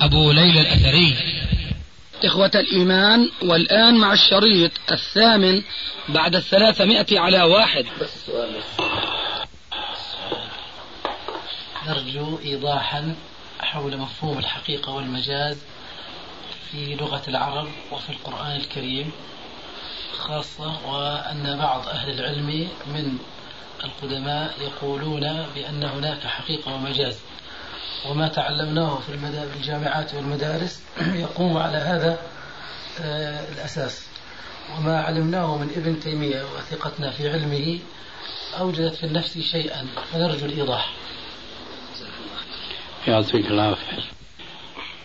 أبو ليلى الأثري. إخوة الإيمان والآن مع الشريط الثامن بعد الثلاثمائة على واحد. نرجو إيضاحا حول مفهوم الحقيقة والمجاز في لغة العرب وفي القرآن الكريم خاصة وأن بعض أهل العلم من القدماء يقولون بأن هناك حقيقة ومجاز. وما تعلمناه في الجامعات والمدارس يقوم على هذا آه، الأساس. وما علمناه من ابن تيمية وثقتنا في علمه أوجدت في النفس شيئا فنرجو الإيضاح. يعطيك العافية.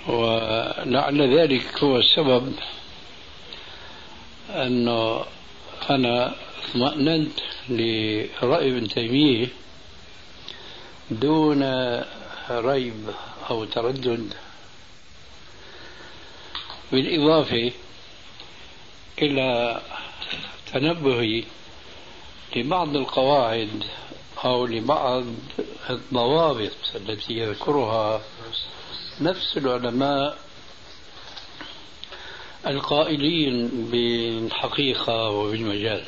ولعل ذلك هو السبب أنه أنا اطمأننت لرأي ابن تيمية دون ريب أو تردد. بالإضافة إلى تنبهي لبعض القواعد أو لبعض الضوابط التي يذكرها نفس العلماء القائلين بالحقيقة وبالمجاز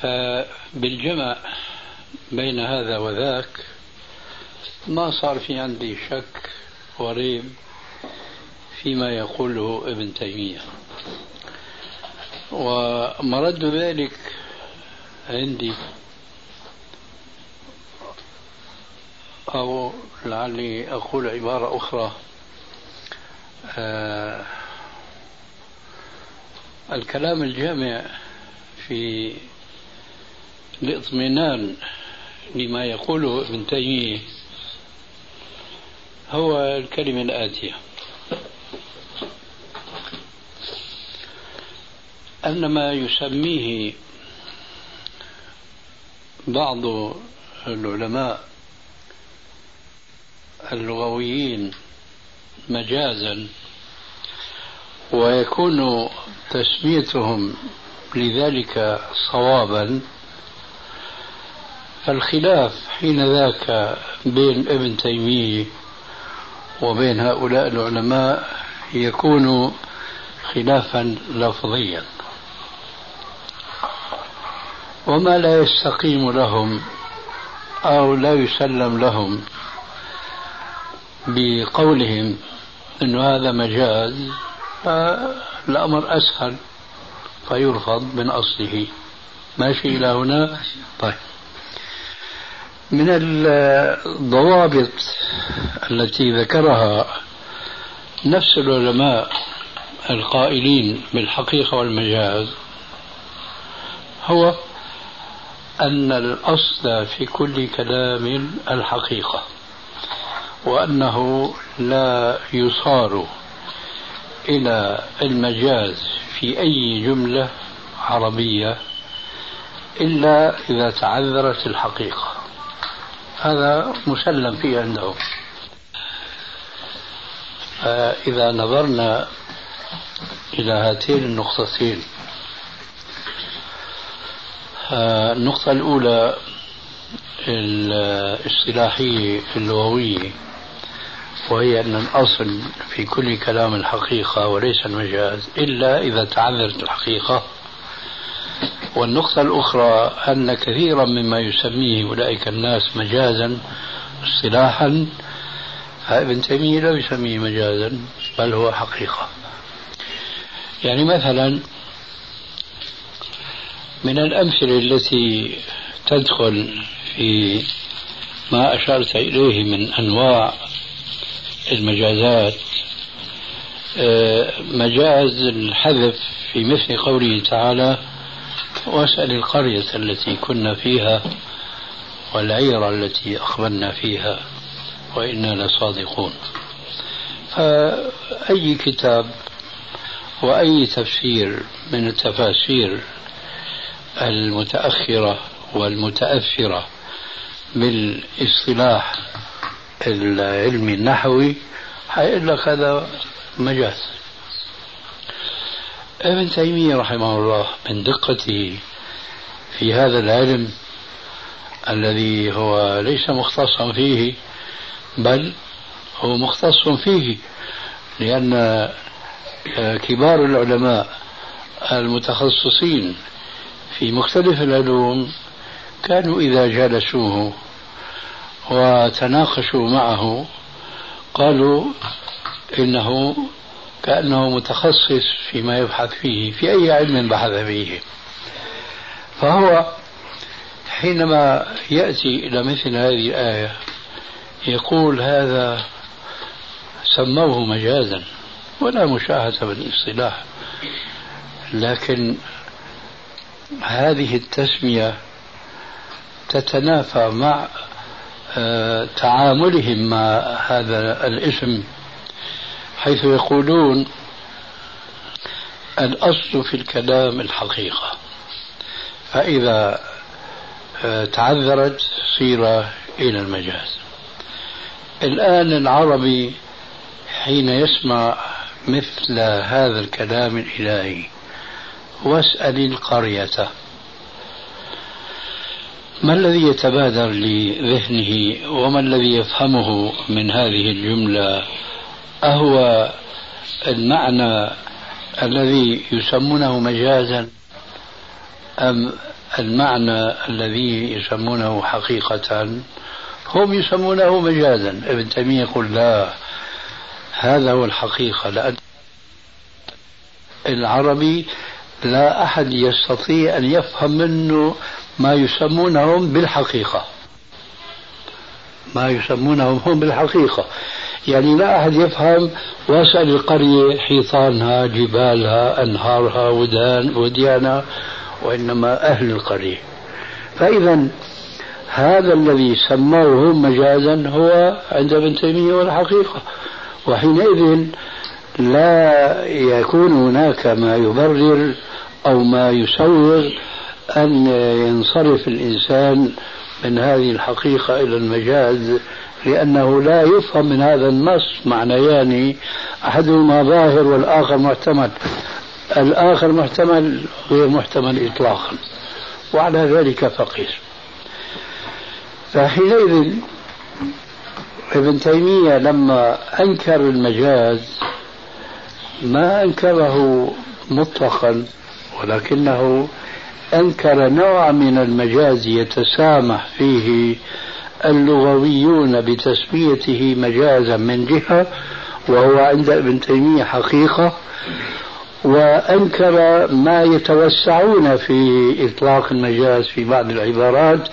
فبالجمع بين هذا وذاك ما صار في عندي شك وريب فيما يقوله ابن تيمية. ومرد ذلك عندي أو لعلي أقول عبارة أخرى آه الكلام الجامع في الاطمئنان لما يقوله ابن تيمية هو الكلمة الآتية. أن ما يسميه بعض العلماء اللغويين مجازا ويكون تسميتهم لذلك صوابا فالخلاف حين ذاك بين ابن تيمية وبين هؤلاء العلماء يكون خلافا لفظيا. وما لا يستقيم لهم أو لا يسلم لهم بقولهم أن هذا مجاز فالأمر أسهل فيرفض من أصله. ماشي إلى هنا؟ طيب. من الضوابط التي ذكرها نفس العلماء القائلين بالحقيقة والمجاز هو أن الأصل في كل كلام الحقيقة وأنه لا يصار إلى المجاز في أي جملة عربية إلا إذا تعذرت الحقيقة. هذا مسلم فيه عندهم إذا نظرنا إلى هاتين النقطتين النقطة الأولى الاصطلاحية اللغوية وهي أن الأصل في كل كلام الحقيقة وليس المجاز إلا إذا تعذرت الحقيقة. والنقطة الأخرى أن كثيرا مما يسميه أولئك الناس مجازا اصطلاحا. فابن تيمية لا يسميه مجازا بل هو حقيقة. يعني مثلا من الأمثلة التي تدخل في ما أشرت إليه من أنواع المجازات آه، مجاز الحذف في مثل قوله تعالى واسأل القرية التي كنا فيها والعير التي أقبلنا فيها وإنا لصادقون. فأي كتاب وأي تفسير من التفاسير المتأخرة والمتأثرة بالاصطلاح العلمي النحوي حيقول لك هذا مجاز. ابن تيمية رحمه الله من دقته في هذا العلم الذي هو ليس مختصا فيه بل هو مختص فيه لأن كبار العلماء المتخصصين في مختلف العلوم كانوا إذا جالسوه وتناقشوا معه قالوا إنه كأنه متخصص فيما يبحث فيه في أي علم بحث فيه. فهو حينما يأتي إلى مثل هذه الآية يقول هذا سموه مجازا ولا مشاهدة بالاصطلاح. لكن هذه التسمية تتنافى مع آه، تعاملهم مع هذا الاسم حيث يقولون الأصل في الكلام الحقيقة. فإذا آه، تعذرت صير إلى المجاز. الآن العربي حين يسمع مثل هذا الكلام الإلهي واسأل القرية ما الذي يتبادر لذهنه وما الذي يفهمه من هذه الجملة أهو المعنى الذي يسمونه مجازا أم المعنى الذي يسمونه حقيقة؟ هم يسمونه مجازا. ابن تيمية يقول لا هذا هو الحقيقة لأن العربي لا أحد يستطيع أن يفهم منه ما يسمونهم بالحقيقة. ما يسمونهم هم بالحقيقة. يعني لا أحد يفهم واسأل القرية حيطانها جبالها أنهارها ودان وديانها وإنما أهل القرية. فإذا هذا الذي سموه مجازا هو عند ابن تيمية والحقيقة. وحينئذ لا يكون هناك ما يبرر أو ما يسوغ أن ينصرف الإنسان من هذه الحقيقة إلى المجاز لأنه لا يفهم من هذا النص معنيان. أحدهما ظاهر والآخر محتمل. الآخر محتمل غير محتمل إطلاقا. وعلى ذلك فقير. فحينئذ ابن تيمية لما أنكر المجاز ما أنكره مطلقا ولكنه أنكر نوع من المجاز يتسامح فيه اللغويون بتسميته مجازا من جهة وهو عند ابن تيمية حقيقة وأنكر ما يتوسعون في إطلاق المجاز في بعض العبارات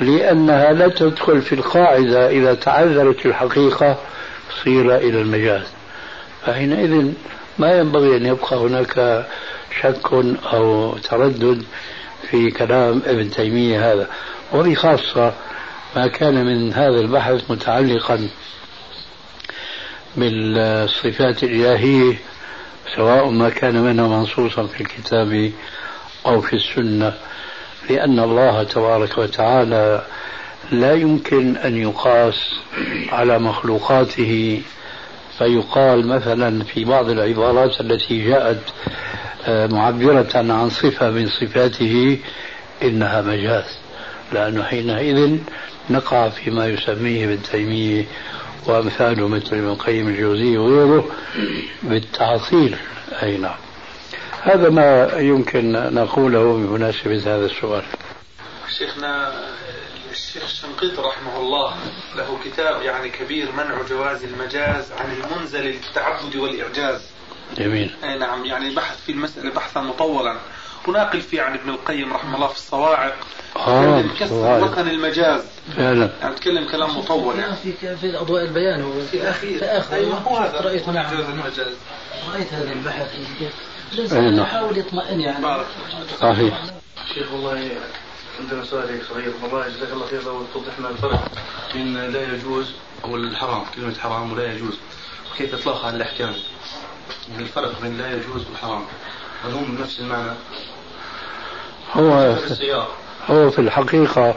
لأنها لا تدخل في القاعدة إذا تعذرت الحقيقة صير إلى المجاز. فحينئذ ما ينبغي أن يبقى هناك شك أو تردد في كلام ابن تيمية هذا وبخاصة ما كان من هذا البحث متعلقا بالصفات الإلهية سواء ما كان منها منصوصا في الكتاب أو في السنة لأن الله تبارك وتعالى لا يمكن أن يقاس على مخلوقاته. فيقال مثلا في بعض العبارات التي جاءت آه، معبرة عن صفة من صفاته إنها مجاز لأنه حينئذ نقع فيما يسميه ابن تيمية وأمثاله مثل ابن القيم الجوزي وغيره بالتعطيل. أي نعم. هذا ما يمكن نقوله بمناسبة هذا السؤال. شيخنا الشيخ الشنقيطي رحمه الله له كتاب يعني كبير منع جواز المجاز عن المنزل للتعبد والإعجاز. جميل. أي نعم يعني بحث في المسألة بحثا مطولا. وناقل فيه عن ابن القيم رحمه الله في الصواعق. آه كسر وطن المجاز. فعلا. يعني تكلم كلام مطول يعني. في في أضواء البيان هو. في الاخير في آخر. أيوه هو هذا. رأيت نعم. المجاز. رأيت هذا البحث. نعم. يحاول يطمئن يعني. بارك. صحيح. شيخ والله عندنا سؤال هيك صغير. والله جزاك الله خير. لو توضح لنا الفرق بين لا يجوز أو الحرام. كلمة حرام ولا يجوز. كيف إطلاقها عن الأحكام من الفرق بين لا يجوز والحرام. هل هم نفس المعنى؟ هو هو في الحقيقة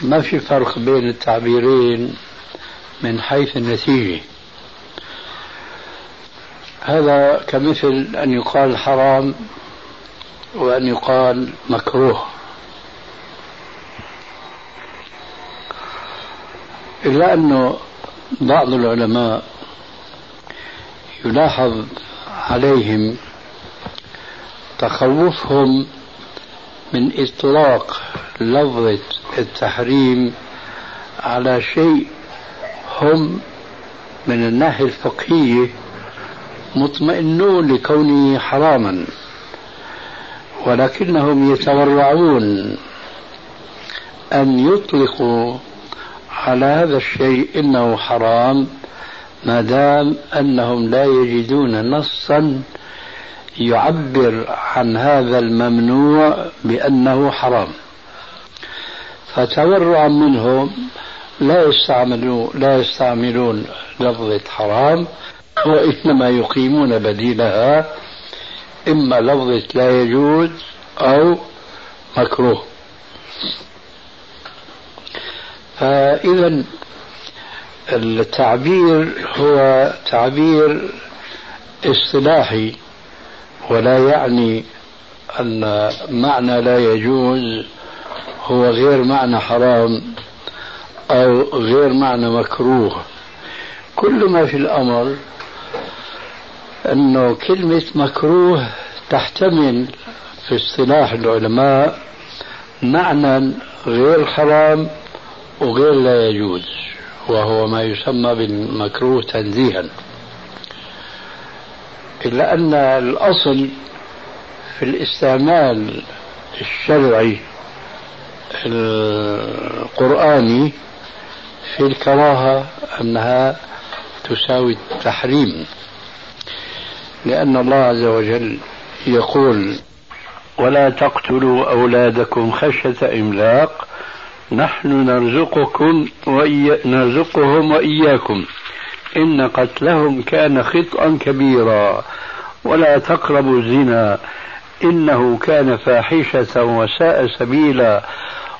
ما في فرق بين التعبيرين من حيث النتيجة. هذا كمثل أن يقال حرام وأن يقال مكروه. إلا أنه بعض العلماء يلاحظ عليهم تخوفهم من إطلاق لفظة التحريم على شيء هم من الناحية الفقهية مطمئنون لكونه حراما ولكنهم يتورعون أن يطلقوا على هذا الشيء إنه حرام ما دام أنهم لا يجدون نصا يعبر عن هذا الممنوع بأنه حرام. فتورعا منهم لا يستعملون لا يستعملون لفظة حرام وإنما يقيمون بديلها إما لفظة لا يجوز أو مكروه. فإذا التعبير هو تعبير اصطلاحي. ولا يعني أن معنى لا يجوز هو غير معنى حرام أو غير معنى مكروه. كل ما في الأمر أنه كلمة مكروه تحتمل في اصطلاح العلماء معنى غير حرام وغير لا يجوز وهو ما يسمى بالمكروه تنزيها. إلا أن الأصل في الاستعمال الشرعي القرآني في الكراهة أنها تساوي التحريم لأن الله عز وجل يقول ولا تقتلوا أولادكم خشية إملاق نحن نرزقكم وإي... نرزقهم وإياكم. إن قتلهم كان خطأ كبيرا. ولا تقربوا الزنا. إنه كان فاحشة وساء سبيلا.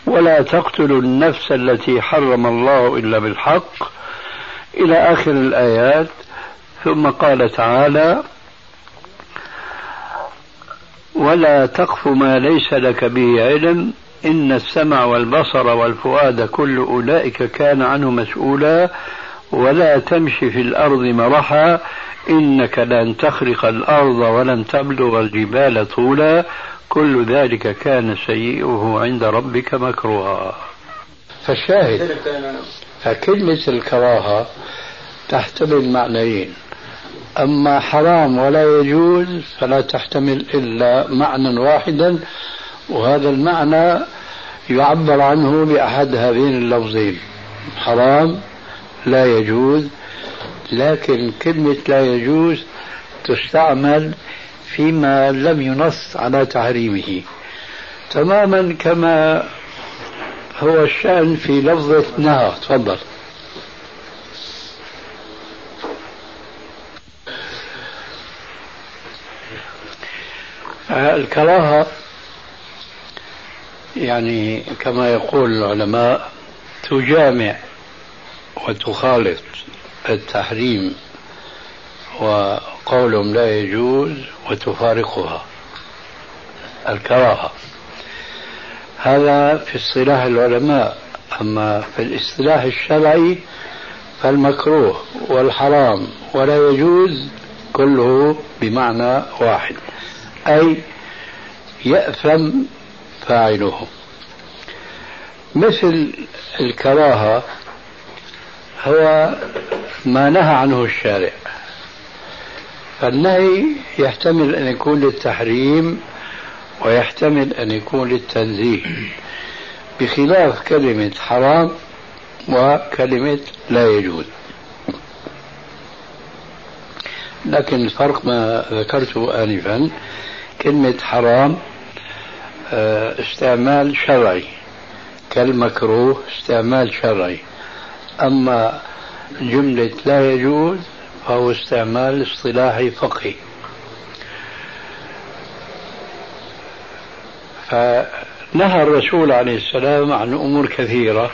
ولا تقتلوا النفس التي حرم الله إلا بالحق. إلى آخر الآيات. ثم قال تعالى ولا تقف ما ليس لك به علم. إن السمع والبصر والفؤاد كل أولئك كان عنه مسؤولا. ولا تمشي في الأرض مرحا إنك لن تخرق الأرض ولن تبلغ الجبال طولا. كل ذلك كان سيئه عند ربك مكروها. فالشاهد فكلمة الكراهة تحتمل معنيين. أما حرام ولا يجوز فلا تحتمل إلا معنى واحدا وهذا المعنى يعبر عنه بأحد هذين اللفظين حرام لا يجوز لكن كلمة لا يجوز تستعمل فيما لم ينص على تحريمه. تماما كما هو الشأن في لفظة نهى. تفضل. الكراهة يعني كما يقول العلماء تجامع وتخالط التحريم وقولهم لا يجوز وتفارقها الكراهة. هذا في اصطلاح العلماء أما في الاصطلاح الشرعي فالمكروه والحرام ولا يجوز كله بمعنى واحد أي يأثم فاعله. مثل الكراهة هو ما نهى عنه الشارع. فالنهي يحتمل أن يكون للتحريم ويحتمل أن يكون للتنزيه بخلاف كلمة حرام وكلمة لا يجوز. لكن الفرق ما ذكرته آنفا كلمة حرام آه، استعمال شرعي كالمكروه استعمال شرعي. أما جملة لا يجوز فهو استعمال اصطلاحي فقهي. فنهى الرسول عليه السلام عن أمور كثيرة.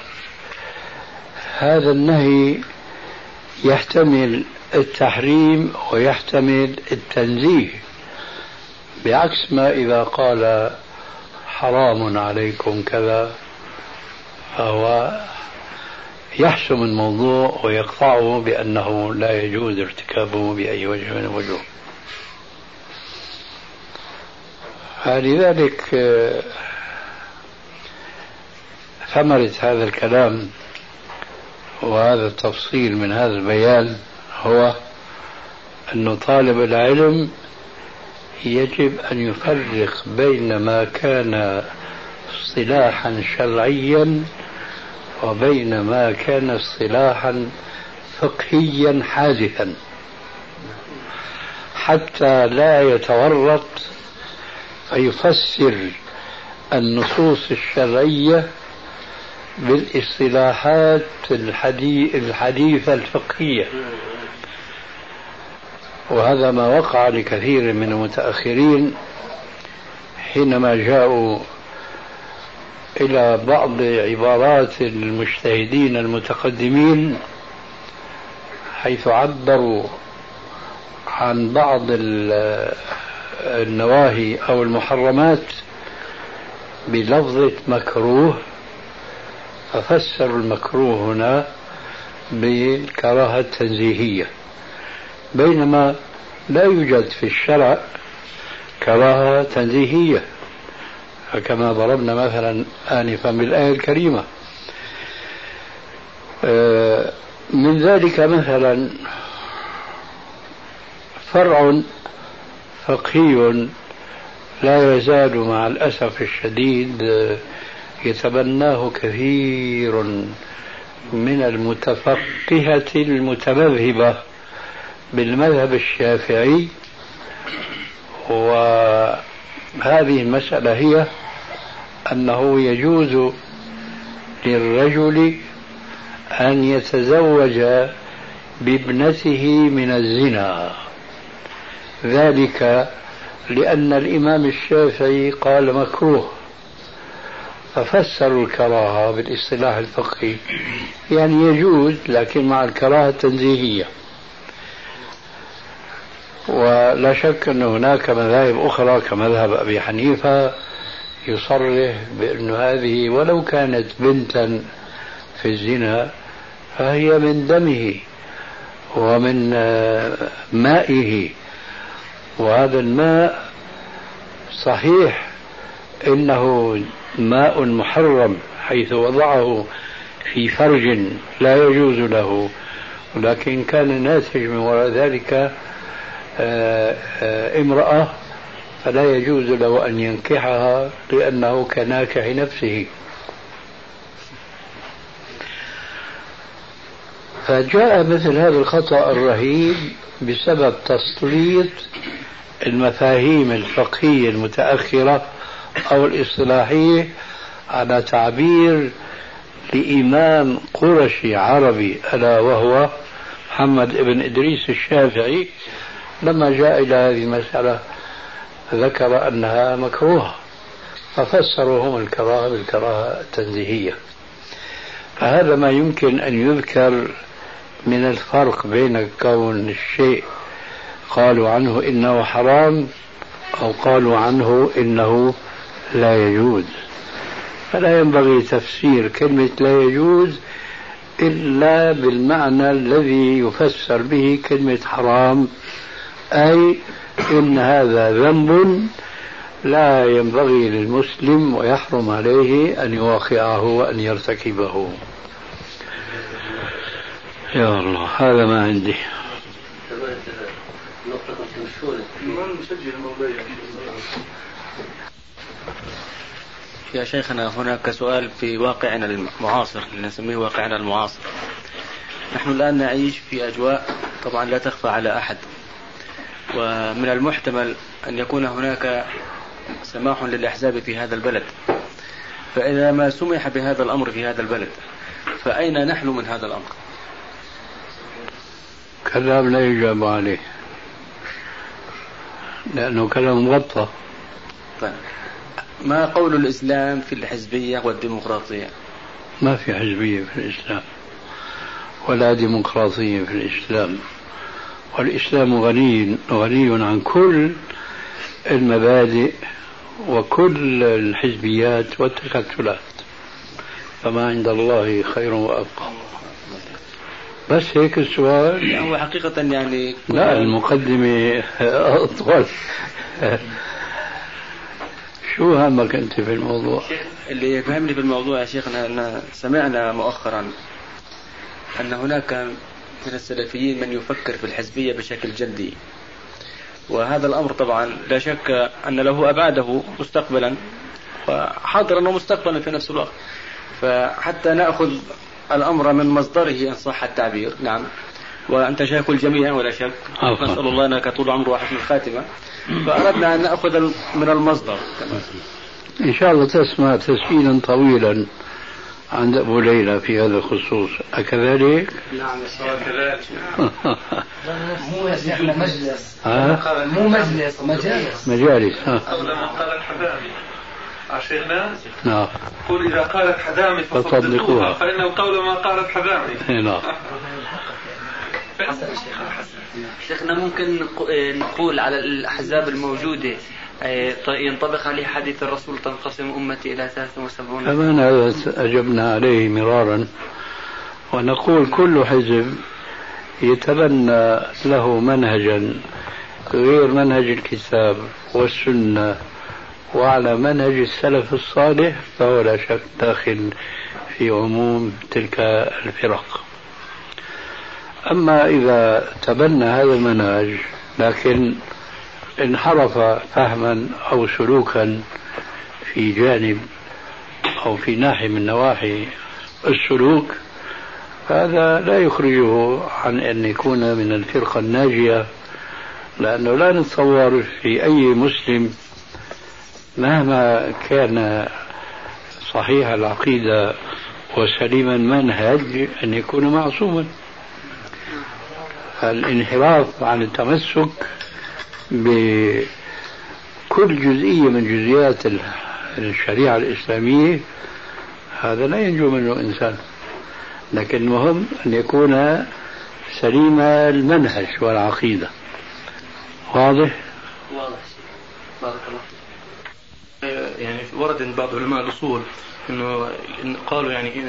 هذا النهي يحتمل التحريم ويحتمل التنزيه بعكس ما إذا قال حرام عليكم كذا فهو يحسم الموضوع ويقطعه بأنه لا يجوز ارتكابه بأي وجه من الوجوه. فلذلك آه، ثمرة هذا الكلام وهذا التفصيل من هذا البيان هو أن طالب العلم يجب أن يفرق بين ما كان اصطلاحا شرعيا وبين ما كان اصطلاحا فقهيا حادثا حتى لا يتورط فيفسر النصوص الشرعية بالاصطلاحات الحديثة الفقهية. وهذا ما وقع لكثير من المتأخرين حينما جاءوا إلى بعض عبارات المجتهدين المتقدمين حيث عبروا عن بعض النواهي أو المحرمات بلفظة مكروه ففسروا المكروه هنا بالكراهة التنزيهية بينما لا يوجد في الشرع كراهة تنزيهية. كما ضربنا مثلا آنفا بالآية الكريمة. آه، من ذلك مثلا فرع فقهي لا يزال مع الأسف الشديد يتبناه كثير من المتفقهة المتمذهبة بالمذهب الشافعي وهذه المسألة هي أنه يجوز للرجل أن يتزوج بابنته من الزنا. ذلك لأن الإمام الشافعي قال مكروه. ففسروا الكراهة بالإصطلاح الفقهي. يعني يجوز لكن مع الكراهة التنزيهية. ولا شك أن هناك مذاهب أخرى كمذهب أبي حنيفة يصرح بأن هذه ولو كانت بنتا في الزنا فهي من دمه ومن مائه. وهذا الماء صحيح إنه ماء محرم حيث وضعه في فرج لا يجوز له ولكن كان ناتج من وراء ذلك آه، آه، امرأة فلا يجوز له أن ينكحها لأنه كناكح نفسه. فجاء مثل هذا الخطأ الرهيب بسبب تسليط المفاهيم الفقهية المتأخرة أو الاصطلاحية على تعبير لإمام قرشي عربي ألا وهو محمد بن إدريس الشافعي لما جاء إلى هذه المسألة ذكر أنها مكروهة ففسروا هم الكراهة بالكراهة التنزيهية. فهذا ما يمكن أن يذكر من الفرق بين كون الشيء قالوا عنه إنه حرام أو قالوا عنه إنه لا يجوز. فلا ينبغي تفسير كلمة لا يجوز إلا بالمعنى الذي يفسر به كلمة حرام أي إن هذا ذنب لا ينبغي للمسلم ويحرم عليه أن يواقعه وأن يرتكبه. يا الله هذا ما عندي. يا شيخنا هناك سؤال في واقعنا المعاصر نسميه واقعنا المعاصر. نحن الآن نعيش في أجواء طبعا لا تخفى على أحد. ومن المحتمل أن يكون هناك سماح للأحزاب في هذا البلد. فإذا ما سمح بهذا الأمر في هذا البلد فأين نحن من هذا الأمر؟ كلام لا يجاب عليه. لأنه كلام مغطى. طيب. ما قول الإسلام في الحزبية والديمقراطية؟ ما في حزبية في الإسلام ولا ديمقراطية في الإسلام. والإسلام غني غني عن كل المبادئ وكل الحزبيات والتكتلات فما عند الله خير وأبقى. بس هيك السؤال. هو حقيقة يعني لا المقدمة أطول. شو همك أنت في الموضوع؟ اللي يفهمني في الموضوع يا شيخنا أن سمعنا مؤخرا أن هناك من السلفيين من يفكر في الحزبية بشكل جدي. وهذا الأمر طبعا لا شك أن له أبعاده مستقبلا وحاضرا ومستقبلا في نفس الوقت. فحتى نأخذ الأمر من مصدره إن صح التعبير نعم. وأنت شيخ الجميع ولا شك. نسأل الله أنك طول عمره وحسن الخاتمة. فأردنا أن نأخذ من المصدر. إن شاء الله تسمع تسجيلا طويلا. عند أبو ليلى في هذا الخصوص. أكذلك؟ نعم كذلك مو مجلس ها؟ مو مجلس مجالس. مجالس ها. أو لما قال الحدامي. شيخنا نعم. قل إذا قالت حدامي فصدقوها. فإنه قول ما قالت حدامي نعم. شيخنا ممكن نق- نقول على الأحزاب الموجودة ينطبق عليه حديث الرسول تنقسم أمتي إلى 73 كمان هذا أجبنا عليه مرارا. ونقول كل حزب يتبنى له منهجا غير منهج الكتاب والسنة. وعلى منهج السلف الصالح فهو لا شك داخل في عموم تلك الفرق. أما إذا تبنى هذا المنهج لكن انحرف فهما أو سلوكا في جانب أو في ناحية من نواحي السلوك فهذا لا يخرجه عن أن يكون من الفرقة الناجية لأنه لا نتصور في أي مسلم مهما كان صحيح العقيدة وسليم المنهج أن يكون معصوما. الانحراف عن التمسك بكل جزئية من جزئيات الشريعة الإسلامية هذا لا ينجو منه إنسان. لكن المهم أن يكون سليم المنهج والعقيدة. واضح؟ واضح. بارك الله يعني ورد عند بعض علماء الأصول إنه قالوا يعني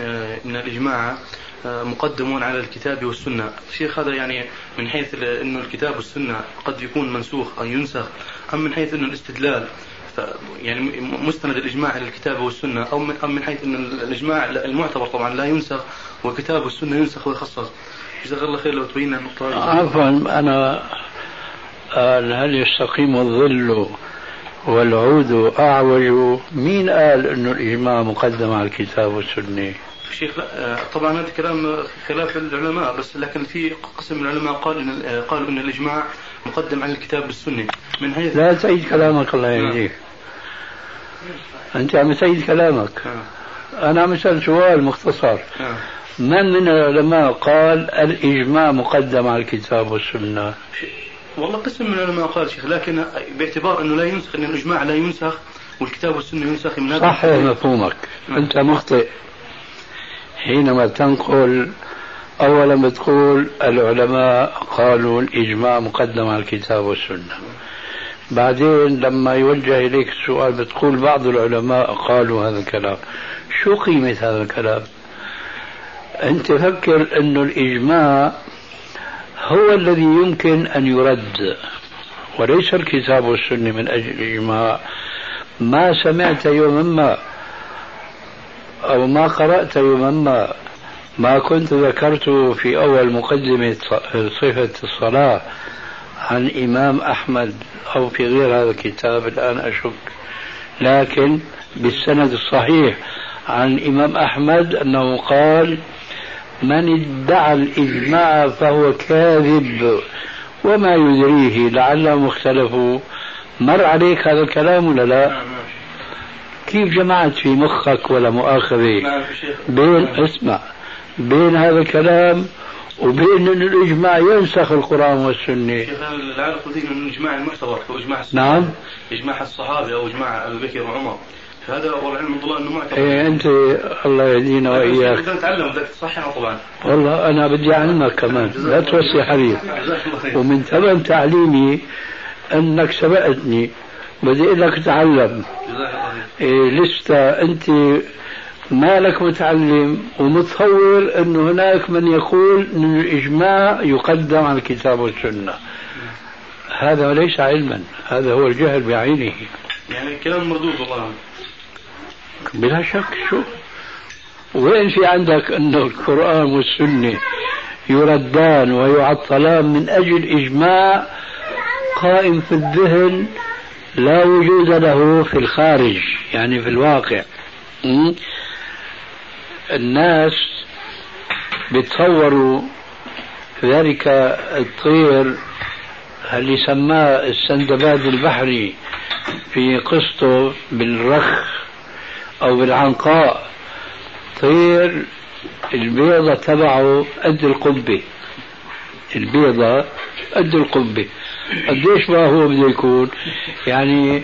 ان الإجماع آه، مقدم على الكتاب والسنة، الشيخ هذا يعني من حيث انه الكتاب والسنة قد يكون منسوخ أو ينسخ أم من حيث انه الاستدلال يعني مستند الإجماع على الكتاب والسنة أو من أم من حيث انه الإجماع المعتبر طبعا لا ينسخ والكتاب والسنة ينسخ ويخصص. جزاك الله خير لو تبين النقطة. عفوا أنا قال هل يستقيم الظل والعود أعوج مين قال أنه الإجماع مقدم على الكتاب والسنة؟ شيخ لا طبعا هذا كلام خلاف العلماء بس لكن في قسم من العلماء قال إن آه، قالوا إن الإجماع مقدم على الكتاب والسنة. من حيث لا تعيد كلامك الله يهديك. أنت عم تعيد كلامك. آه، أنا عم أسأل سؤال مختصر. آه. من من العلماء قال الإجماع مقدم على الكتاب والسنة؟ والله قسم من العلماء قال شيخ لكن باعتبار أنه لا ينسخ أن الإجماع لا ينسخ والكتاب والسنة ينسخ من هذا صحح مفهومك. أنت مخطئ. حينما تنقل أولا بتقول العلماء قالوا الإجماع مقدم على الكتاب والسنة. بعدين لما يوجه إليك السؤال بتقول بعض العلماء قالوا هذا الكلام. شو قيمة هذا الكلام؟ أنت فكر أن الإجماع هو الذي يمكن أن يرد وليس الكتاب والسنة من أجل الإجماع. ما سمعت يوما ما أو ما قرأت يوما ما ما كنت ذكرت في أول مقدمة صفة الصلاة عن إمام أحمد أو في غير هذا الكتاب الآن أشك. لكن بالسند الصحيح عن الإمام أحمد أنه قال من ادعى الإجماع فهو كاذب وما يدريه لعلهم اختلفوا مر عليك هذا الكلام ولا لا؟ كيف جمعت في مخك ولا مؤاخذة؟ نعم بين اسمع بين هذا الكلام وبأن الإجماع ينسخ القرآن والسنة. شيخ لعل قلت إنه الاجماع المعتبر هو إجماع نعم. إجماع الصحابة أو إجماع ابي بكر وعمر. فهذا والعلم من الله انه معتبر إيه أنت الله يهدينا وإياك. بدنا نتعلم بدك تصححه طبعا. والله أنا بدي أعلمك كمان. لا توسي حبيب ومن ثمن تعليمي أنك سبقتني. بدي أقول لك تعلم. جزاك الله خير. إيه لسه أنت مالك متعلم ومتصور أنه هناك من يقول أن الإجماع يقدم على الكتاب والسنة. هذا ليس علما. هذا هو الجهل بعينه. يعني كلام مردود والله. بلا شك شو وين في عندك أن القرآن والسنة يردان ويعطلان من أجل إجماع قائم في الذهن لا وجود له في الخارج يعني في الواقع? الناس بيتصوروا ذلك الطير اللي سماه السندباد البحري في قصته بالرخ أو بالعنقاء طير البيضة تبعه قد القبة. البيضة قد القبة. قديش ما هو بده يكون؟ يعني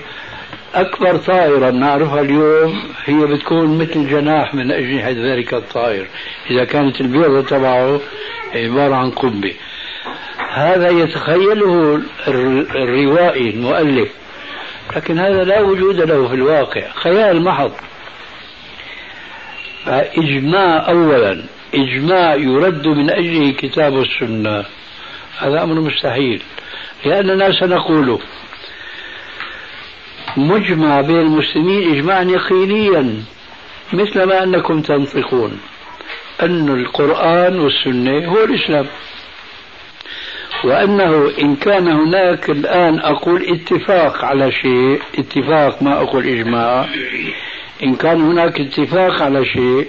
أكبر طائرة نعرفها اليوم هي بتكون مثل جناح من أجنحة ذلك الطائر. إذا كانت البيضة تبعه عبارة عن قبة. هذا يتخيله الروائي المؤلف. لكن هذا لا وجود له في الواقع. خيال محض. إجماع أولا إجماع يرد من أجله كتاب السنة. هذا أمر مستحيل لأننا سنقول مجمع بين المسلمين إجماعا يقينيا مثل ما أنكم تنطقون أن القرآن والسنة هو الإسلام. وأنه إن كان هناك الآن أقول اتفاق على شيء اتفاق ما أقول إجماع إن كان هناك اتفاق على شيء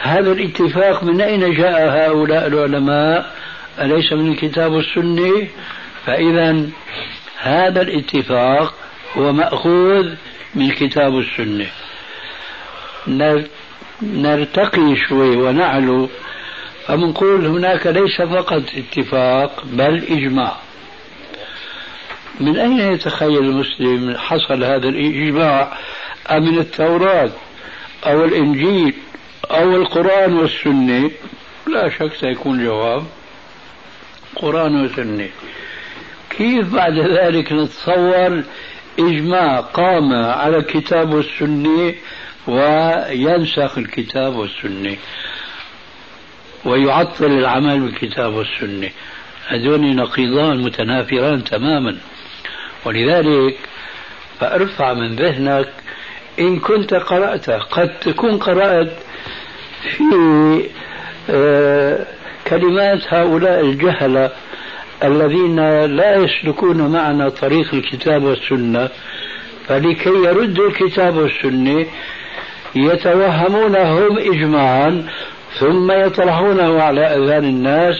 هذا الاتفاق من أين جاء هؤلاء العلماء؟ أليس من الكتاب والسنة فإذا هذا الاتفاق هو مأخوذ من الكتاب والسنة نرتقي شوي ونعلو. فبنقول هناك ليس فقط اتفاق بل إجماع. من أين يتخيل المسلم حصل هذا الإجماع؟ أمن التوراة أو الإنجيل أو القرآن والسنة؟ لا شك سيكون جواب قرآن وسنة. كيف بعد ذلك نتصور إجماع قام على الكتاب والسنة وينسخ الكتاب والسنة ويعطل العمل بالكتاب والسنة؟ هذون نقيضان متنافران تماما. ولذلك فارفع من ذهنك إن كنت قرأت قد تكون قرأت في آه، كلمات هؤلاء الجهلة الذين لا يسلكون معنا طريق الكتاب والسنة فلكي يردوا الكتاب والسنة يتوهمون هم إجماعا ثم يطرحونه على أذان الناس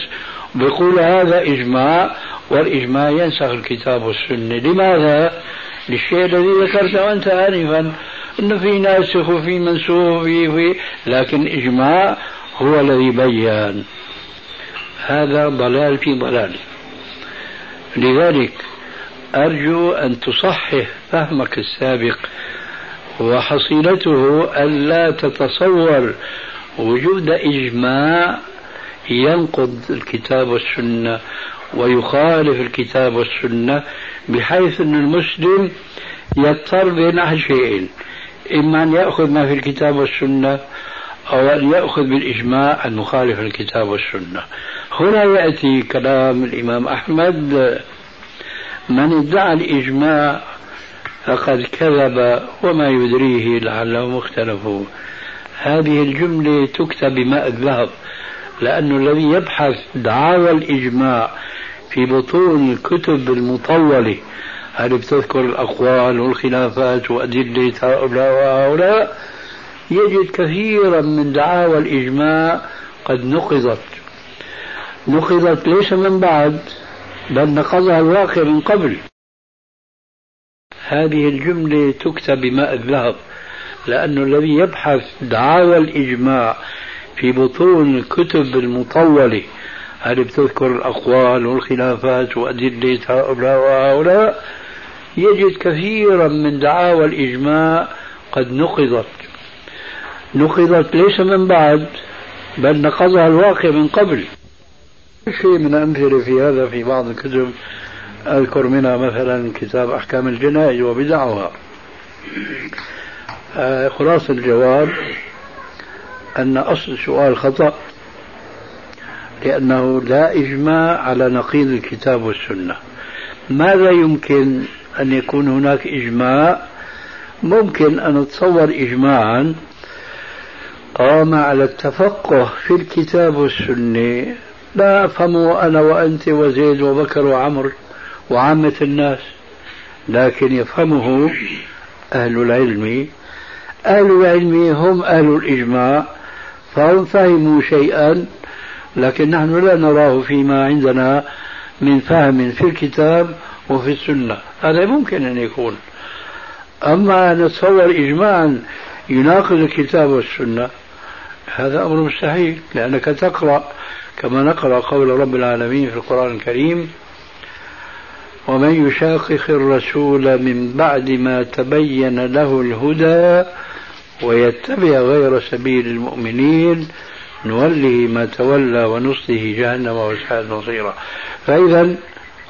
بيقول هذا إجماع والإجماع ينسخ الكتاب والسنة لماذا؟ للشيء الذي ذكرته أنت آنفا أنه في ناسخ وفي منسوخ وفي في لكن إجماع هو الذي بين. هذا ضلال في ضلال. لذلك أرجو أن تصحح فهمك السابق وحصيلته ألا تتصور وجود إجماع ينقض الكتاب والسنة ويخالف الكتاب والسنة بحيث أن المسلم يضطر بين شيئين إما أن يأخذ ما في الكتاب والسنة أو أن يأخذ بالإجماع المخالف للكتاب والسنة. هنا يأتي كلام الإمام أحمد من ادعى الإجماع فقد كذب وما يدريه لعلهم اختلفوا هذه الجملة تكتب بماء الذهب لأن الذي يبحث دعاوى الإجماع في بطون الكتب المطولة هل بتذكر الأقوال والخلافات وأدلة هؤلاء وهؤلاء؟ يجد كثيرا من دعاوى الإجماع قد نقضت. نقضت ليس من بعد بل نقضها الواقع من قبل. هذه الجملة تكتب بماء الذهب لأن الذي يبحث دعاوى الإجماع في بطون الكتب المطولة هل بتذكر الأقوال والخلافات وأدلة هؤلاء وهؤلاء؟ يجد كثيرا من دعاوى الإجماع قد نقضت. نقضت ليس من بعد بل نقضها الواقع من قبل. شيء من الأمثلة في هذا في بعض الكتب أذكر منها مثلا كتاب أحكام الجنائز وبدعها آه، خلاصة الجواب أن أصل السؤال خطأ لأنه لا إجماع على نقيض الكتاب والسنة. ماذا يمكن أن يكون هناك إجماع. ممكن أن نتصور إجماعا. قام على التفقه في الكتاب والسنة. لا أفهمه أنا وأنت وزيد وبكر وعمر وعامة الناس لكن يفهمه أهل العلم. أهل العلم هم أهل الإجماع فهم فهموا شيئا لكن نحن لا نراه فيما عندنا من فهم في الكتاب وفي السنة. هذا ممكن أن يكون. أما نتصور إجماعا يناقض الكتاب والسنة هذا أمر مستحيل لأنك تقرأ كما نقرأ قول رب العالمين في القرآن الكريم ومن يشاقق الرسول من بعد ما تبين له الهدى ويتبع غير سبيل المؤمنين نوله ما تولى ونصله جهنم وساءت مصيرا فإذا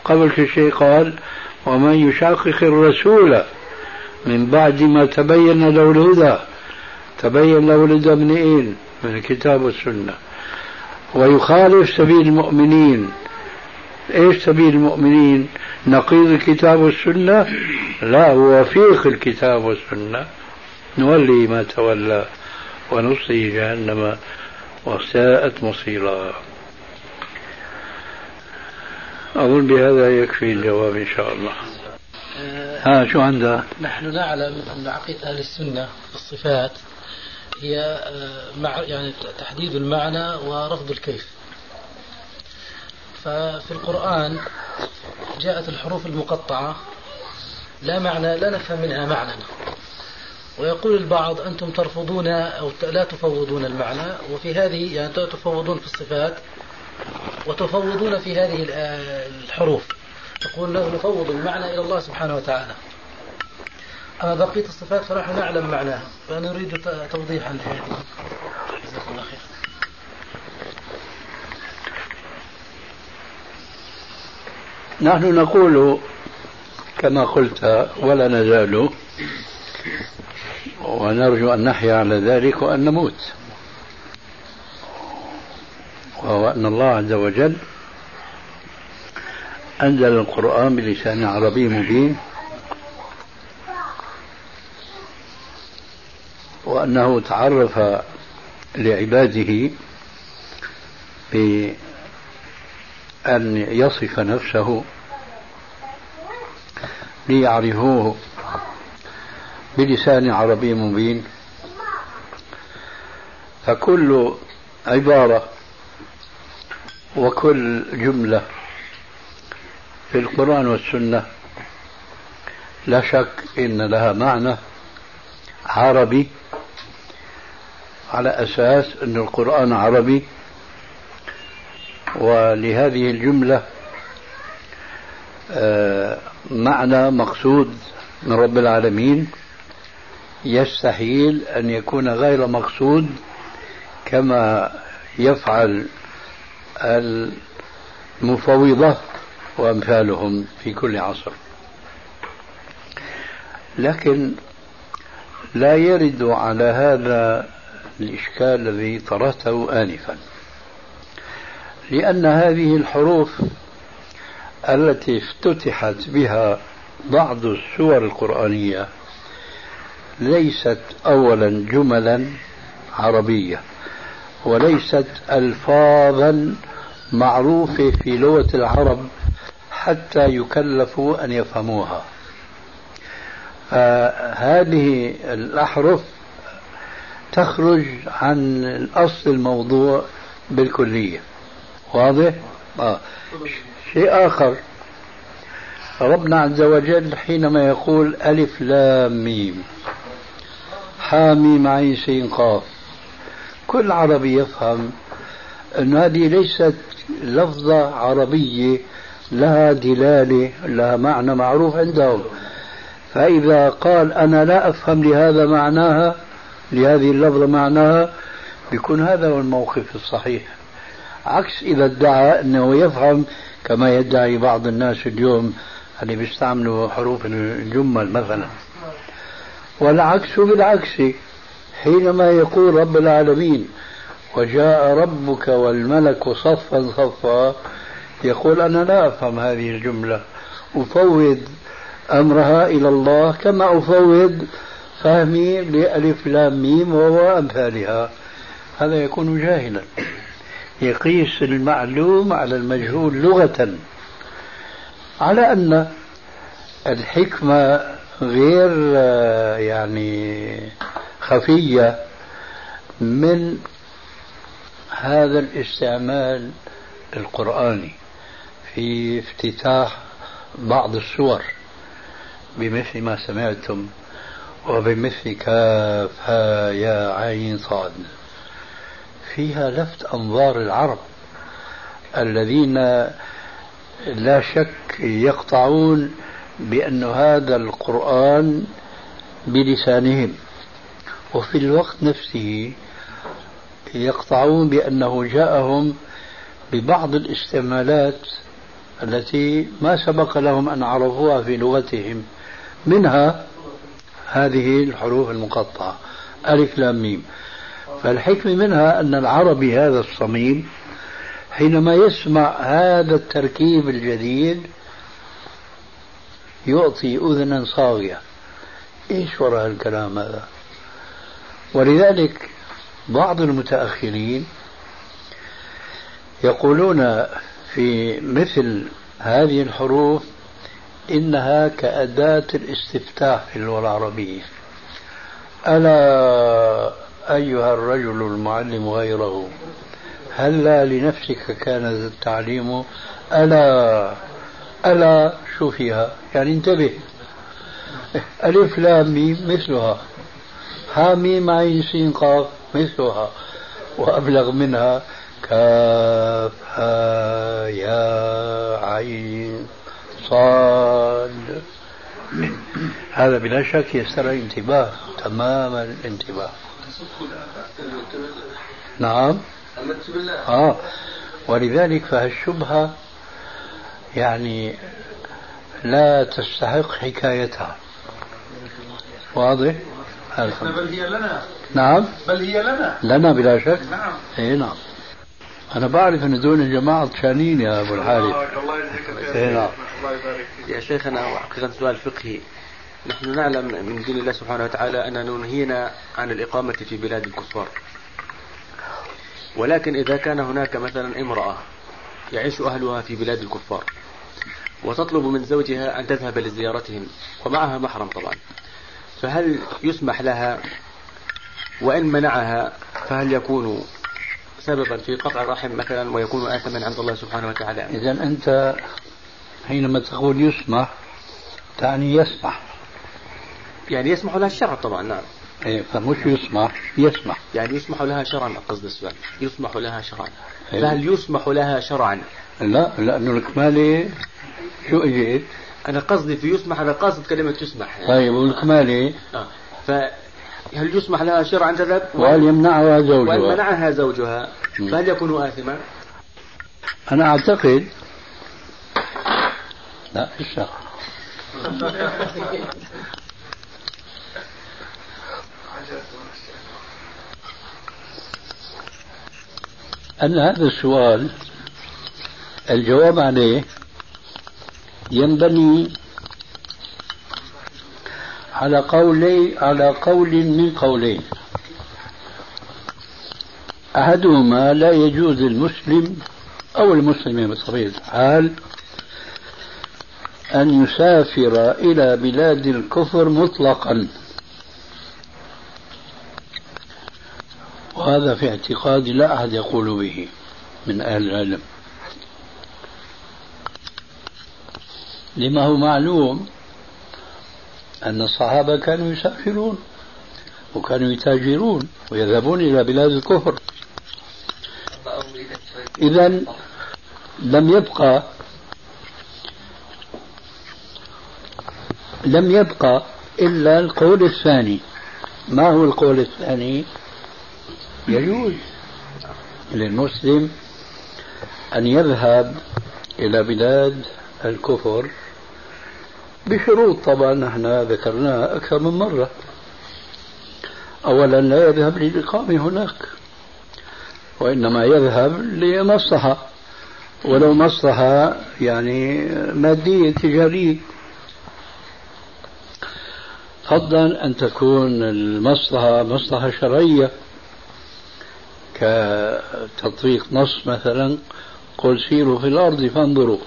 قبل كل شيء قال ومن يشاقق الرسول من بعد ما تبين له الهدى تبين له الهدى من إيه؟ من الكتاب والسنة. ويخالف سبيل المؤمنين. إيش سبيل المؤمنين؟ نقيض الكتاب والسنة؟ لا هو وفيق الكتاب والسنة. نولي ما تولى ونصلي جهنم وساءت مصيرا. أظن بهذا يكفي الجواب إن شاء الله. ها شو عندها نحن نعلم أن عقيدة أهل السنة في الصفات هي آه، مع يعني تحديد المعنى ورفض الكيف. ففي القرآن جاءت الحروف المقطعة لا معنى لا نفهم منها معنى. ويقول البعض أنتم ترفضون أو لا تفوضون المعنى وفي هذه يعني تفوضون في الصفات وتفوضون في هذه الحروف. يقول نفوض المعنى إلى الله سبحانه وتعالى. أما بقية الصفات فنحن نعلم معناها. فنريد توضيحا لهذه جزاكم الله خير. نحن نقول كما قلت ولا نزال ونرجو أن نحيا على ذلك وأن نموت. وهو أن الله عز وجل أنزل القرآن بلسان عربي مبين وأنه تعرف لعباده بأن يصف نفسه ليعرفوه بلسان عربي مبين. فكل عبارة وكل جملة في القرآن والسنة لا شك إن لها معنى عربي على أساس أن القرآن عربي ولهذه الجملة آه، معنى مقصود من رب العالمين يستحيل أن يكون غير مقصود كما يفعل المفوضة وأمثالهم في كل عصر. لكن لا يرد على هذا الإشكال الذي طرحته آنفا لأن هذه الحروف التي افتتحت بها بعض السور القرآنية ليست أولا جملا عربية. وليست ألفاظا معروفة في لغة العرب حتى يكلفوا أن يفهموها هذه الأحرف تخرج عن الأصل الموضوع بالكلية واضح؟ آه. شيء آخر ربنا عز وجل حينما يقول ألف لام ميم حاميم عين سين قاف كل عربي يفهم أن هذه ليست لفظة عربية لها دلالة لها معنى معروف عندهم. فإذا قال أنا لا أفهم لهذا معناها لهذه اللفظة معناها بيكون هذا هو الموقف الصحيح. عكس إذا ادعى أنه يفهم كما يدعي بعض الناس اليوم اللي بيستعملوا حروف الجمل مثلا. والعكس بالعكس. حينما يقول رب العالمين وجاء ربك والملك صفا صفا يقول أنا لا أفهم هذه الجملة. أفوض أمرها إلى الله كما أفوض فهمي لألف لام ميم وهو أمثالها. هذا يكون جاهلا. يقيس المعلوم على المجهول لغة. على أن الحكمة غير يعني خفية من هذا الاستعمال القرآني في افتتاح بعض السور بمثل ما سمعتم وبمثل كاف ها يا عين صاد فيها لفت أنظار العرب الذين لا شك يقطعون بأن هذا القرآن بلسانهم. وفي الوقت نفسه يقطعون بأنه جاءهم ببعض الاستعمالات التي ما سبق لهم أن عرفوها في لغتهم منها هذه الحروف المقطعة ألف لام ميم. فالحكمة منها أن العربي هذا الصميم حينما يسمع هذا التركيب الجديد يعطي أذنا صاغية. إيش وراء الكلام هذا؟ ولذلك بعض المتأخرين يقولون في مثل هذه الحروف إنها كأداة الاستفتاح في اللغة العربية. ألا أيها الرجل المعلم غيره هلا لنفسك كان التعليم ألا ألا شو فيها يعني انتبه. ألف لام ميم مثلها. ها ميم عين سين قاف مثلها وأبلغ منها كاف ها يا عين صاد. هذا بلا شك يسترعي انتباه تمام الانتباه. نعم. آه. ولذلك فهالشبهة يعني لا تستحق حكايتها. واضح؟ بل هي لنا. نعم. بل هي لنا. لنا بلا شك. نعم. اي نعم. أنا بعرف إن دول الجماعة طشانين يا أبو الحارث. الله يجزيك اي نعم. الله يبارك فيك. يا شيخنا حقيقة سؤال فقهي. نحن نعلم من دين الله سبحانه وتعالى أننا ننهينا عن الإقامة في بلاد الكفار. ولكن إذا كان هناك مثلا امرأة يعيش أهلها في بلاد الكفار وتطلب من زوجها أن تذهب لزيارتهم ومعها محرم طبعا. فهل يسمح لها؟ وإن منعها فهل يكون سببا في قطع الرحم مثلا ويكون آثما عند الله سبحانه وتعالى؟ اذا أنت حينما تقول يسمح تعني يسمح. يعني يسمح لها الشرع طبعا نعم. إيه فمش يسمح يسمح. يعني يسمح لها شرعا قصد السؤال. يسمح لها شرعا. إيه. فهل يسمح لها شرعا؟ لا لأنه الكمالة شو اجيت؟ أنا قصدي في يسمح أنا قاصد كلمة يسمح يعني. طيب والكمالة آه. فهل يسمح لها شرعا تذهب وهل يمنعها زوجها؟ منعها زوجها. فهل يكون آثما؟ أنا أعتقد لا لسه أن هذا السؤال الجواب عليه ينبني على قولي على قول من قولين. أحدهما لا يجوز للمسلم أو المسلم بطبيعة الحال أن يسافر إلى بلاد الكفر مطلقا. وهذا في اعتقادي لا أحد يقول به من أهل العلم. لما هو معلوم أن الصحابة كانوا يسافرون وكانوا يتاجرون ويذهبون إلى بلاد الكفر. إذا لم يبقى لم يبقى إلا القول الثاني. ما هو القول الثاني؟ يجوز للمسلم أن يذهب إلى بلاد الكفر بشروط طبعا نحن ذكرناها أكثر من مرة. أولا لا يذهب للإقامة هناك وإنما يذهب لمصلحة ولو مصلحة يعني مادية تجارية. فضلا أن تكون المصلحة مصلحة شرعية كتطبيق نص مثلا قل سيروا في الأرض فانظروا.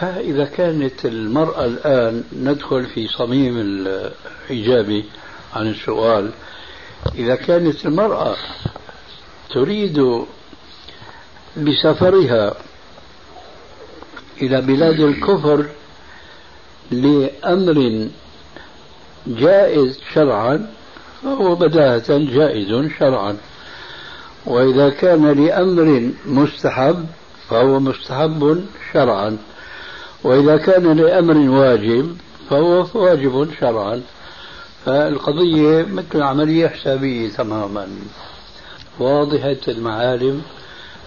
فإذا كانت المرأة الآن ندخل في صميم الإجابة عن السؤال إذا كانت المرأة تريد بسفرها إلى بلاد الكفر لأمر جائز شرعا فهو بداهة جائز شرعا. وإذا كان لأمر مستحب فهو مستحب شرعا. وإذا كان لأمر واجب فهو واجب شرعا. فالقضية مثل عملية حسابية تماما. واضحة المعالم.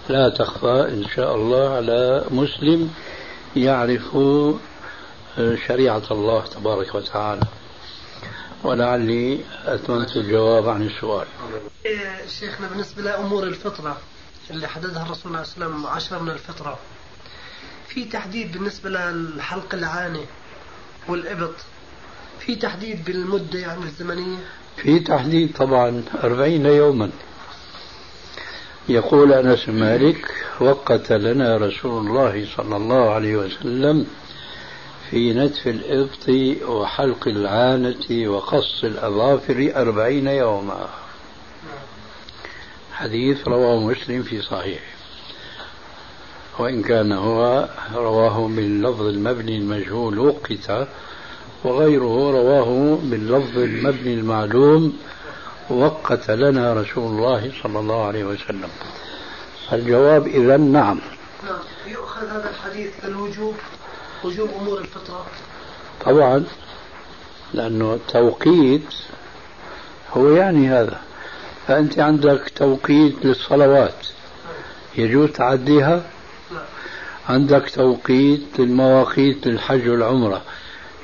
لا تخفى إن شاء الله على مسلم يعرف شريعة الله تبارك وتعالى. ولعلي أتممت الجواب عن السؤال. شيخنا بالنسبة لأمور الفطرة اللي حددها الرسول صلى الله عليه وسلم عشرة من الفطرة. في تحديد بالنسبة للحلق العاني والإبط في تحديد بالمدة يعني الزمنية؟ في تحديد طبعا أربعين يوما. يقول أنس مالك وقت لنا رسول الله صلى الله عليه وسلم في نتف الإبط وحلق العانة وقص الأظافر أربعين يوما. حديث رواه مسلم في صحيحه. وإن كان هو رواه باللفظ المبني المجهول وقت وغيره رواه باللفظ المبني المعلوم وقت لنا رسول الله صلى الله عليه وسلم. الجواب إذا نعم. نعم يؤخذ هذا الحديث كالوجوب وجوب أمور الفطرة. طبعا لأنه التوقيت هو يعني هذا. فأنت عندك توقيت للصلوات. يجوز تعديها؟ عندك توقيت للمواقيت للحج والعمرة.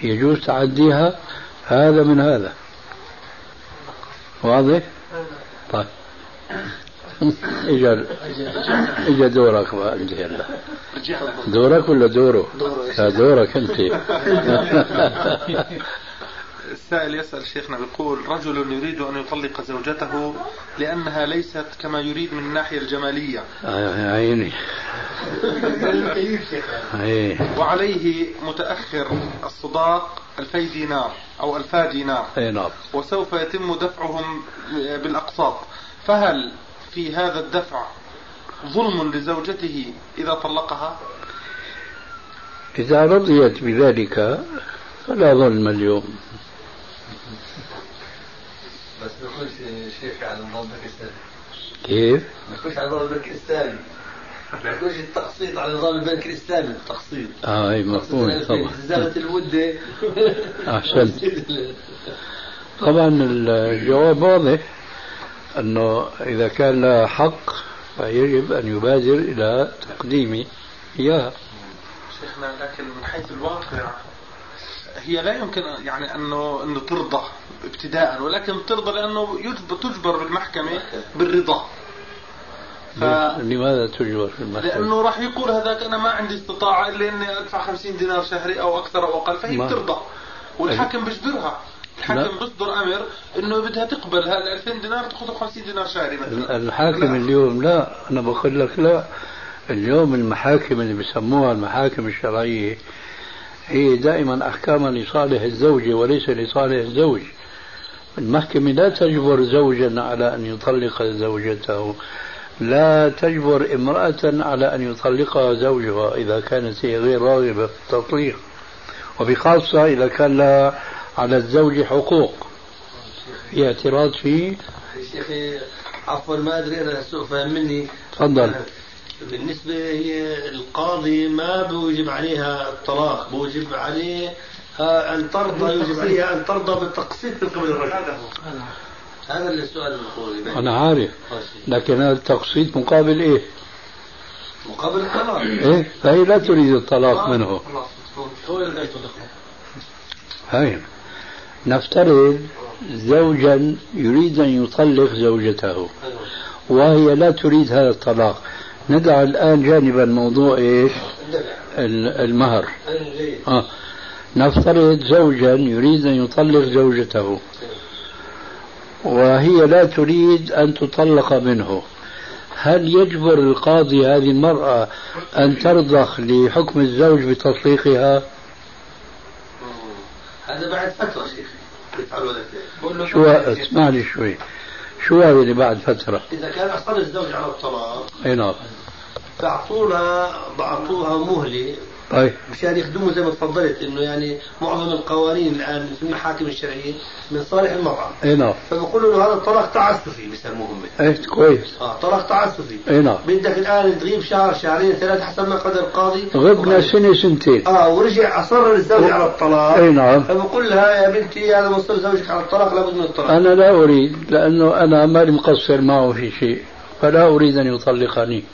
يجوز تعديها هذا من هذا. واضح؟ طيب. إجا إجا دورك بقى انت هلا دورك ولا دوره؟ دورك أنت. السائل يسأل شيخنا بيقول رجل يريد أن يطلق زوجته لأنها ليست كما يريد من الناحية الجمالية. يا عيني. وعليه متأخر الصداق ألفي دينار أو ألفا دينار. أي نعم. وسوف يتم دفعهم بالأقساط. فهل في هذا الدفع ظلم لزوجته إذا طلقها؟ إذا رضيت بذلك فلا ظلم اليوم. بس نخش شيخ على نظام باكستاني. كيف؟ نخش على نظام البنك الاسلامي نخش التقسيط على نظام البنك الاسلامي التقسيط. آه أي مفهوم طبعا. زادت المده أحسنت. طبعا الجواب واضح إنه إذا كان لها حق فيجب أن يبادر إلى تقديم إياها. شيخنا لكن من حيث الواقع هي لا يمكن يعني انه أنه ترضى. ابتداء ولكن ترضى لأنه يجبر تجبر بالمحكمه بالرضا. ف... لماذا تجبر في المحكمة؟ لأنه راح يقول هذاك أنا ما عندي استطاعة إلا إني أدفع 50 دينار شهري أو أكثر أو أقل فهي بترضى. والحاكم بيجبرها. الحاكم بيصدر أمر إنه بدها تقبل هال 2000 دينار تاخذ 50 دينار شهري مثلا. الحاكم لا. اليوم لا أنا بقول لك لا. اليوم المحاكم اللي بسموها المحاكم الشرعية هي دائما أحكام لصالح الزوجة وليس لصالح الزوج. المحكمة لا تجبر زوجا على أن يطلق زوجته. لا تجبر امرأة على أن يطلقها زوجها إذا كانت هي غير راغبة في التطليق. وبخاصة إذا كان لها على الزوج حقوق. في اعتراض فيه شيخي عفوا ما أدري أنا سوء فهم مني تفضل. بالنسبة هي القاضي ما بوجب عليها الطلاق بوجب عليه أن ترضى يجب عليها أن ترضى بالتقسيط من قبل الرجل. هذا هو. هذا السؤال المقول أنا عارف. لكن هذا التقسيط مقابل إيه؟ مقابل الطلاق. إيه؟ فهي لا تريد الطلاق منه. هو اللي هاي. نفترض زوجا يريد أن يطلق زوجته. وهي لا تريد هذا الطلاق. ندع الآن جانبا موضوع إيش؟ المهر. آه. نفترض زوجا يريد أن يطلق زوجته وهي لا تريد أن تطلق منه. هل يجبر القاضي هذه المرأة أن ترضخ لحكم الزوج بتطليقها؟ هذا بعد فترة شيخي شو اسمع لي شوي. شو هذا اللي بعد فترة؟ إذا كان أصر الزوج على الطلاق أي نعم. فأعطوها بعطوها مهلة طيب مشان يخدموا زي ما تفضلت إنه يعني معظم القوانين الآن في المحاكم الشرعية من صالح المرأة. أي نعم. فبقولوا له هذا الطلاق تعسفي بيسموه هم. إيه كويس. آه طلاق تعسفي. أي نعم. بدك الآن تغيب شهر شهرين ثلاثة حسب ما قدر القاضي. غبنا سنة سنتين. آه ورجع أصر الزوج على الطلاق. أي نعم. فبقول لها يا بنتي هذا مصر زوجك على الطلاق لابد من الطلاق. أنا لا أريد لأنه أنا مالي مقصر معه في شيء فلا أريد أن يطلقني.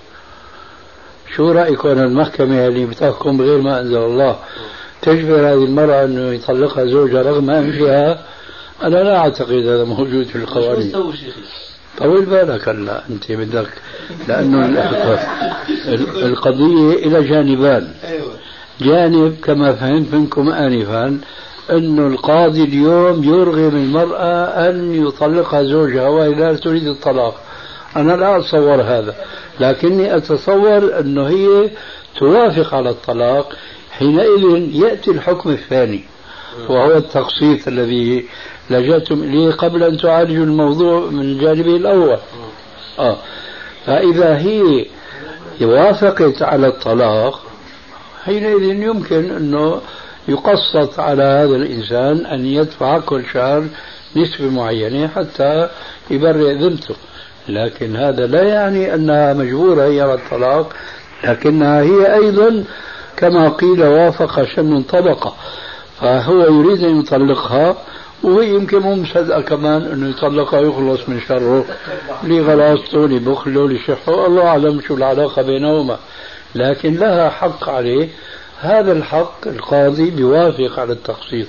شو رأيكم المحكمة اللي بتحكم بغير ما أنزل الله تجبر هذه المرأة أنه يطلقها زوجها رغم أنفها؟ أنا لا أعتقد هذا موجود في القوانين. طول بالك هلا أنت بدك لأنه القضية إلى جانبان. أيوة. جانب كما فهمت منكم آنفا أنه القاضي اليوم يرغم المرأة أن يطلقها زوجها وهي لا تريد الطلاق. أنا لا أتصور هذا. لكني أتصور أنه هي توافق على الطلاق حينئذ يأتي الحكم الثاني وهو التقسيط الذي لجأتم إليه قبل أن تعالجوا الموضوع من جانبه الأول آه. فإذا هي وافقت على الطلاق حينئذ يمكن أنه يقسط على هذا الإنسان أن يدفع كل شهر نسبة معينة حتى يبرئ ذمته لكن هذا لا يعني أنها مجبورة هي على الطلاق لكنها هي أيضا كما قيل وافق شن طبقة فهو يريد أن يطلقها وهي يمكن مو مصدقة كمان أنه يطلقها يخلص من شره لغلاصته لبخله لشحه الله أعلم شو العلاقة بينهما. لكن لها حق عليه هذا الحق القاضي بيوافق على التقسيط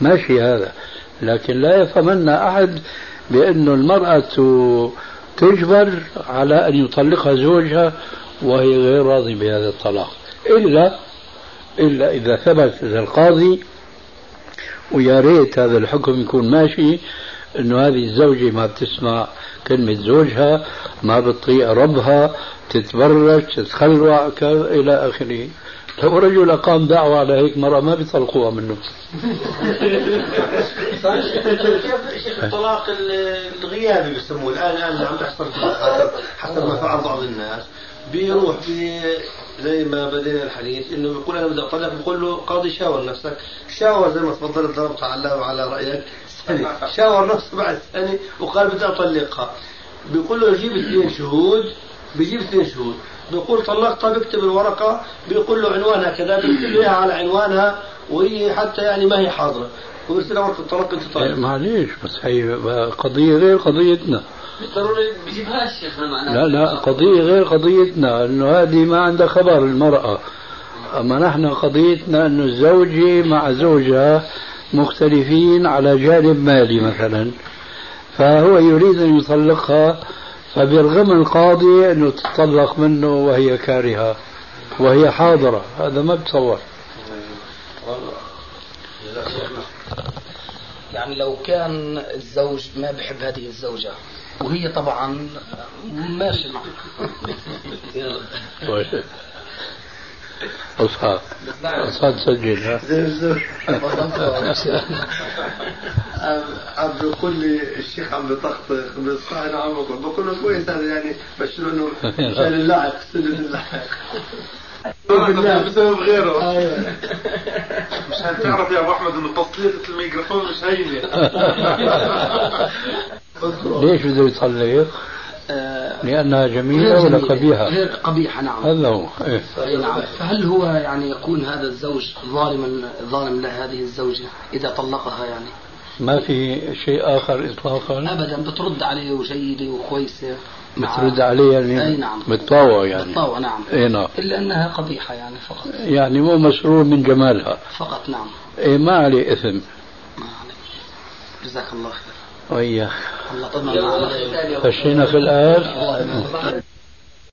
ماشي هذا. لكن لا يفهمن أحد بأن المرأة تجبر على أن يطلقها زوجها وهي غير راضي بهذا الطلاق. إلا إلا إذا ثبت إذا القاضي ويا ريت هذا الحكم يكون ماشي إنه هذه الزوجة ما بتسمع كلمة زوجها ما بتطيق ربها تتبرج تتخلع إلى آخره. لو رجل أقام دعوة على هيك مرة ما بيطلقوها منه. شيخ الطلاق الغيابي بيسموه الآن الآن عم تحصل حسب ما فعل بعض الناس. بيروح بي زي ما بدينا الحديث إنه بيقول أنا بدي أطلق بقول له قاضي شاور نفسك. شاور زي ما تفضلت ضربت على وعلى رأيك. سنه شاور نفسه بعد سنه وقال بدي أطلقها. بيقول له جيب اثنين شهود بيجيب اثنين شهود. بيقول طلقتها بيكتب الورقة بيقول له عنوانها كذا بيكتب اياها على عنوانها وهي حتى يعني ما هي حاضرة. وبيرسلها ورقة الطلاق أنت طالق معليش بس هي قضية غير قضيتنا. ضروري بيجيبهاش شيخنا معناها لا لا قضية غير قضيتنا انه هذه ما عندها خبر المرأة. أما نحن قضيتنا انه الزوجة مع زوجها مختلفين على جانب مالي مثلا. فهو يريد أن يطلقها فبيرغم القاضي أنه تطلق منه وهي كارهة وهي حاضرة هذا ما بتصور. يعني لو كان الزوج ما بحب هذه الزوجة وهي طبعا ماشي. أصحاب أصحاب تسجل ها؟ عم بيقول لي الشيخ عم بيطخطخ بالصحن عم بقول بقول له كويس هذا يعني بشر إنه مشان اللعب سنة اللعب بسبب غيره. مشان تعرف يا أبو أحمد إنه تسليطة الميكروفون مش هينه ليش بده يطلق؟ آه، لأنها جميلة ولا قبيحة؟ غير قبيحة نعم. هذا هو إيه. أي نعم. فهل هو يعني يكون هذا الزوج ظالما ظالم لهذه الزوجة إذا طلقها يعني؟ ما في شيء آخر إطلاقا؟ أبدا بترد عليه وجيدة وكويسة بترد عليه يعني أي نعم. بالطاوة يعني. بالطاوة نعم. اي نعم. إلا أنها قبيحة يعني فقط. يعني مو مسرور من جمالها. فقط نعم. إيه ما عليه إثم. ما عليك جزاك الله خير. وإياك معنا خشينا في الآيات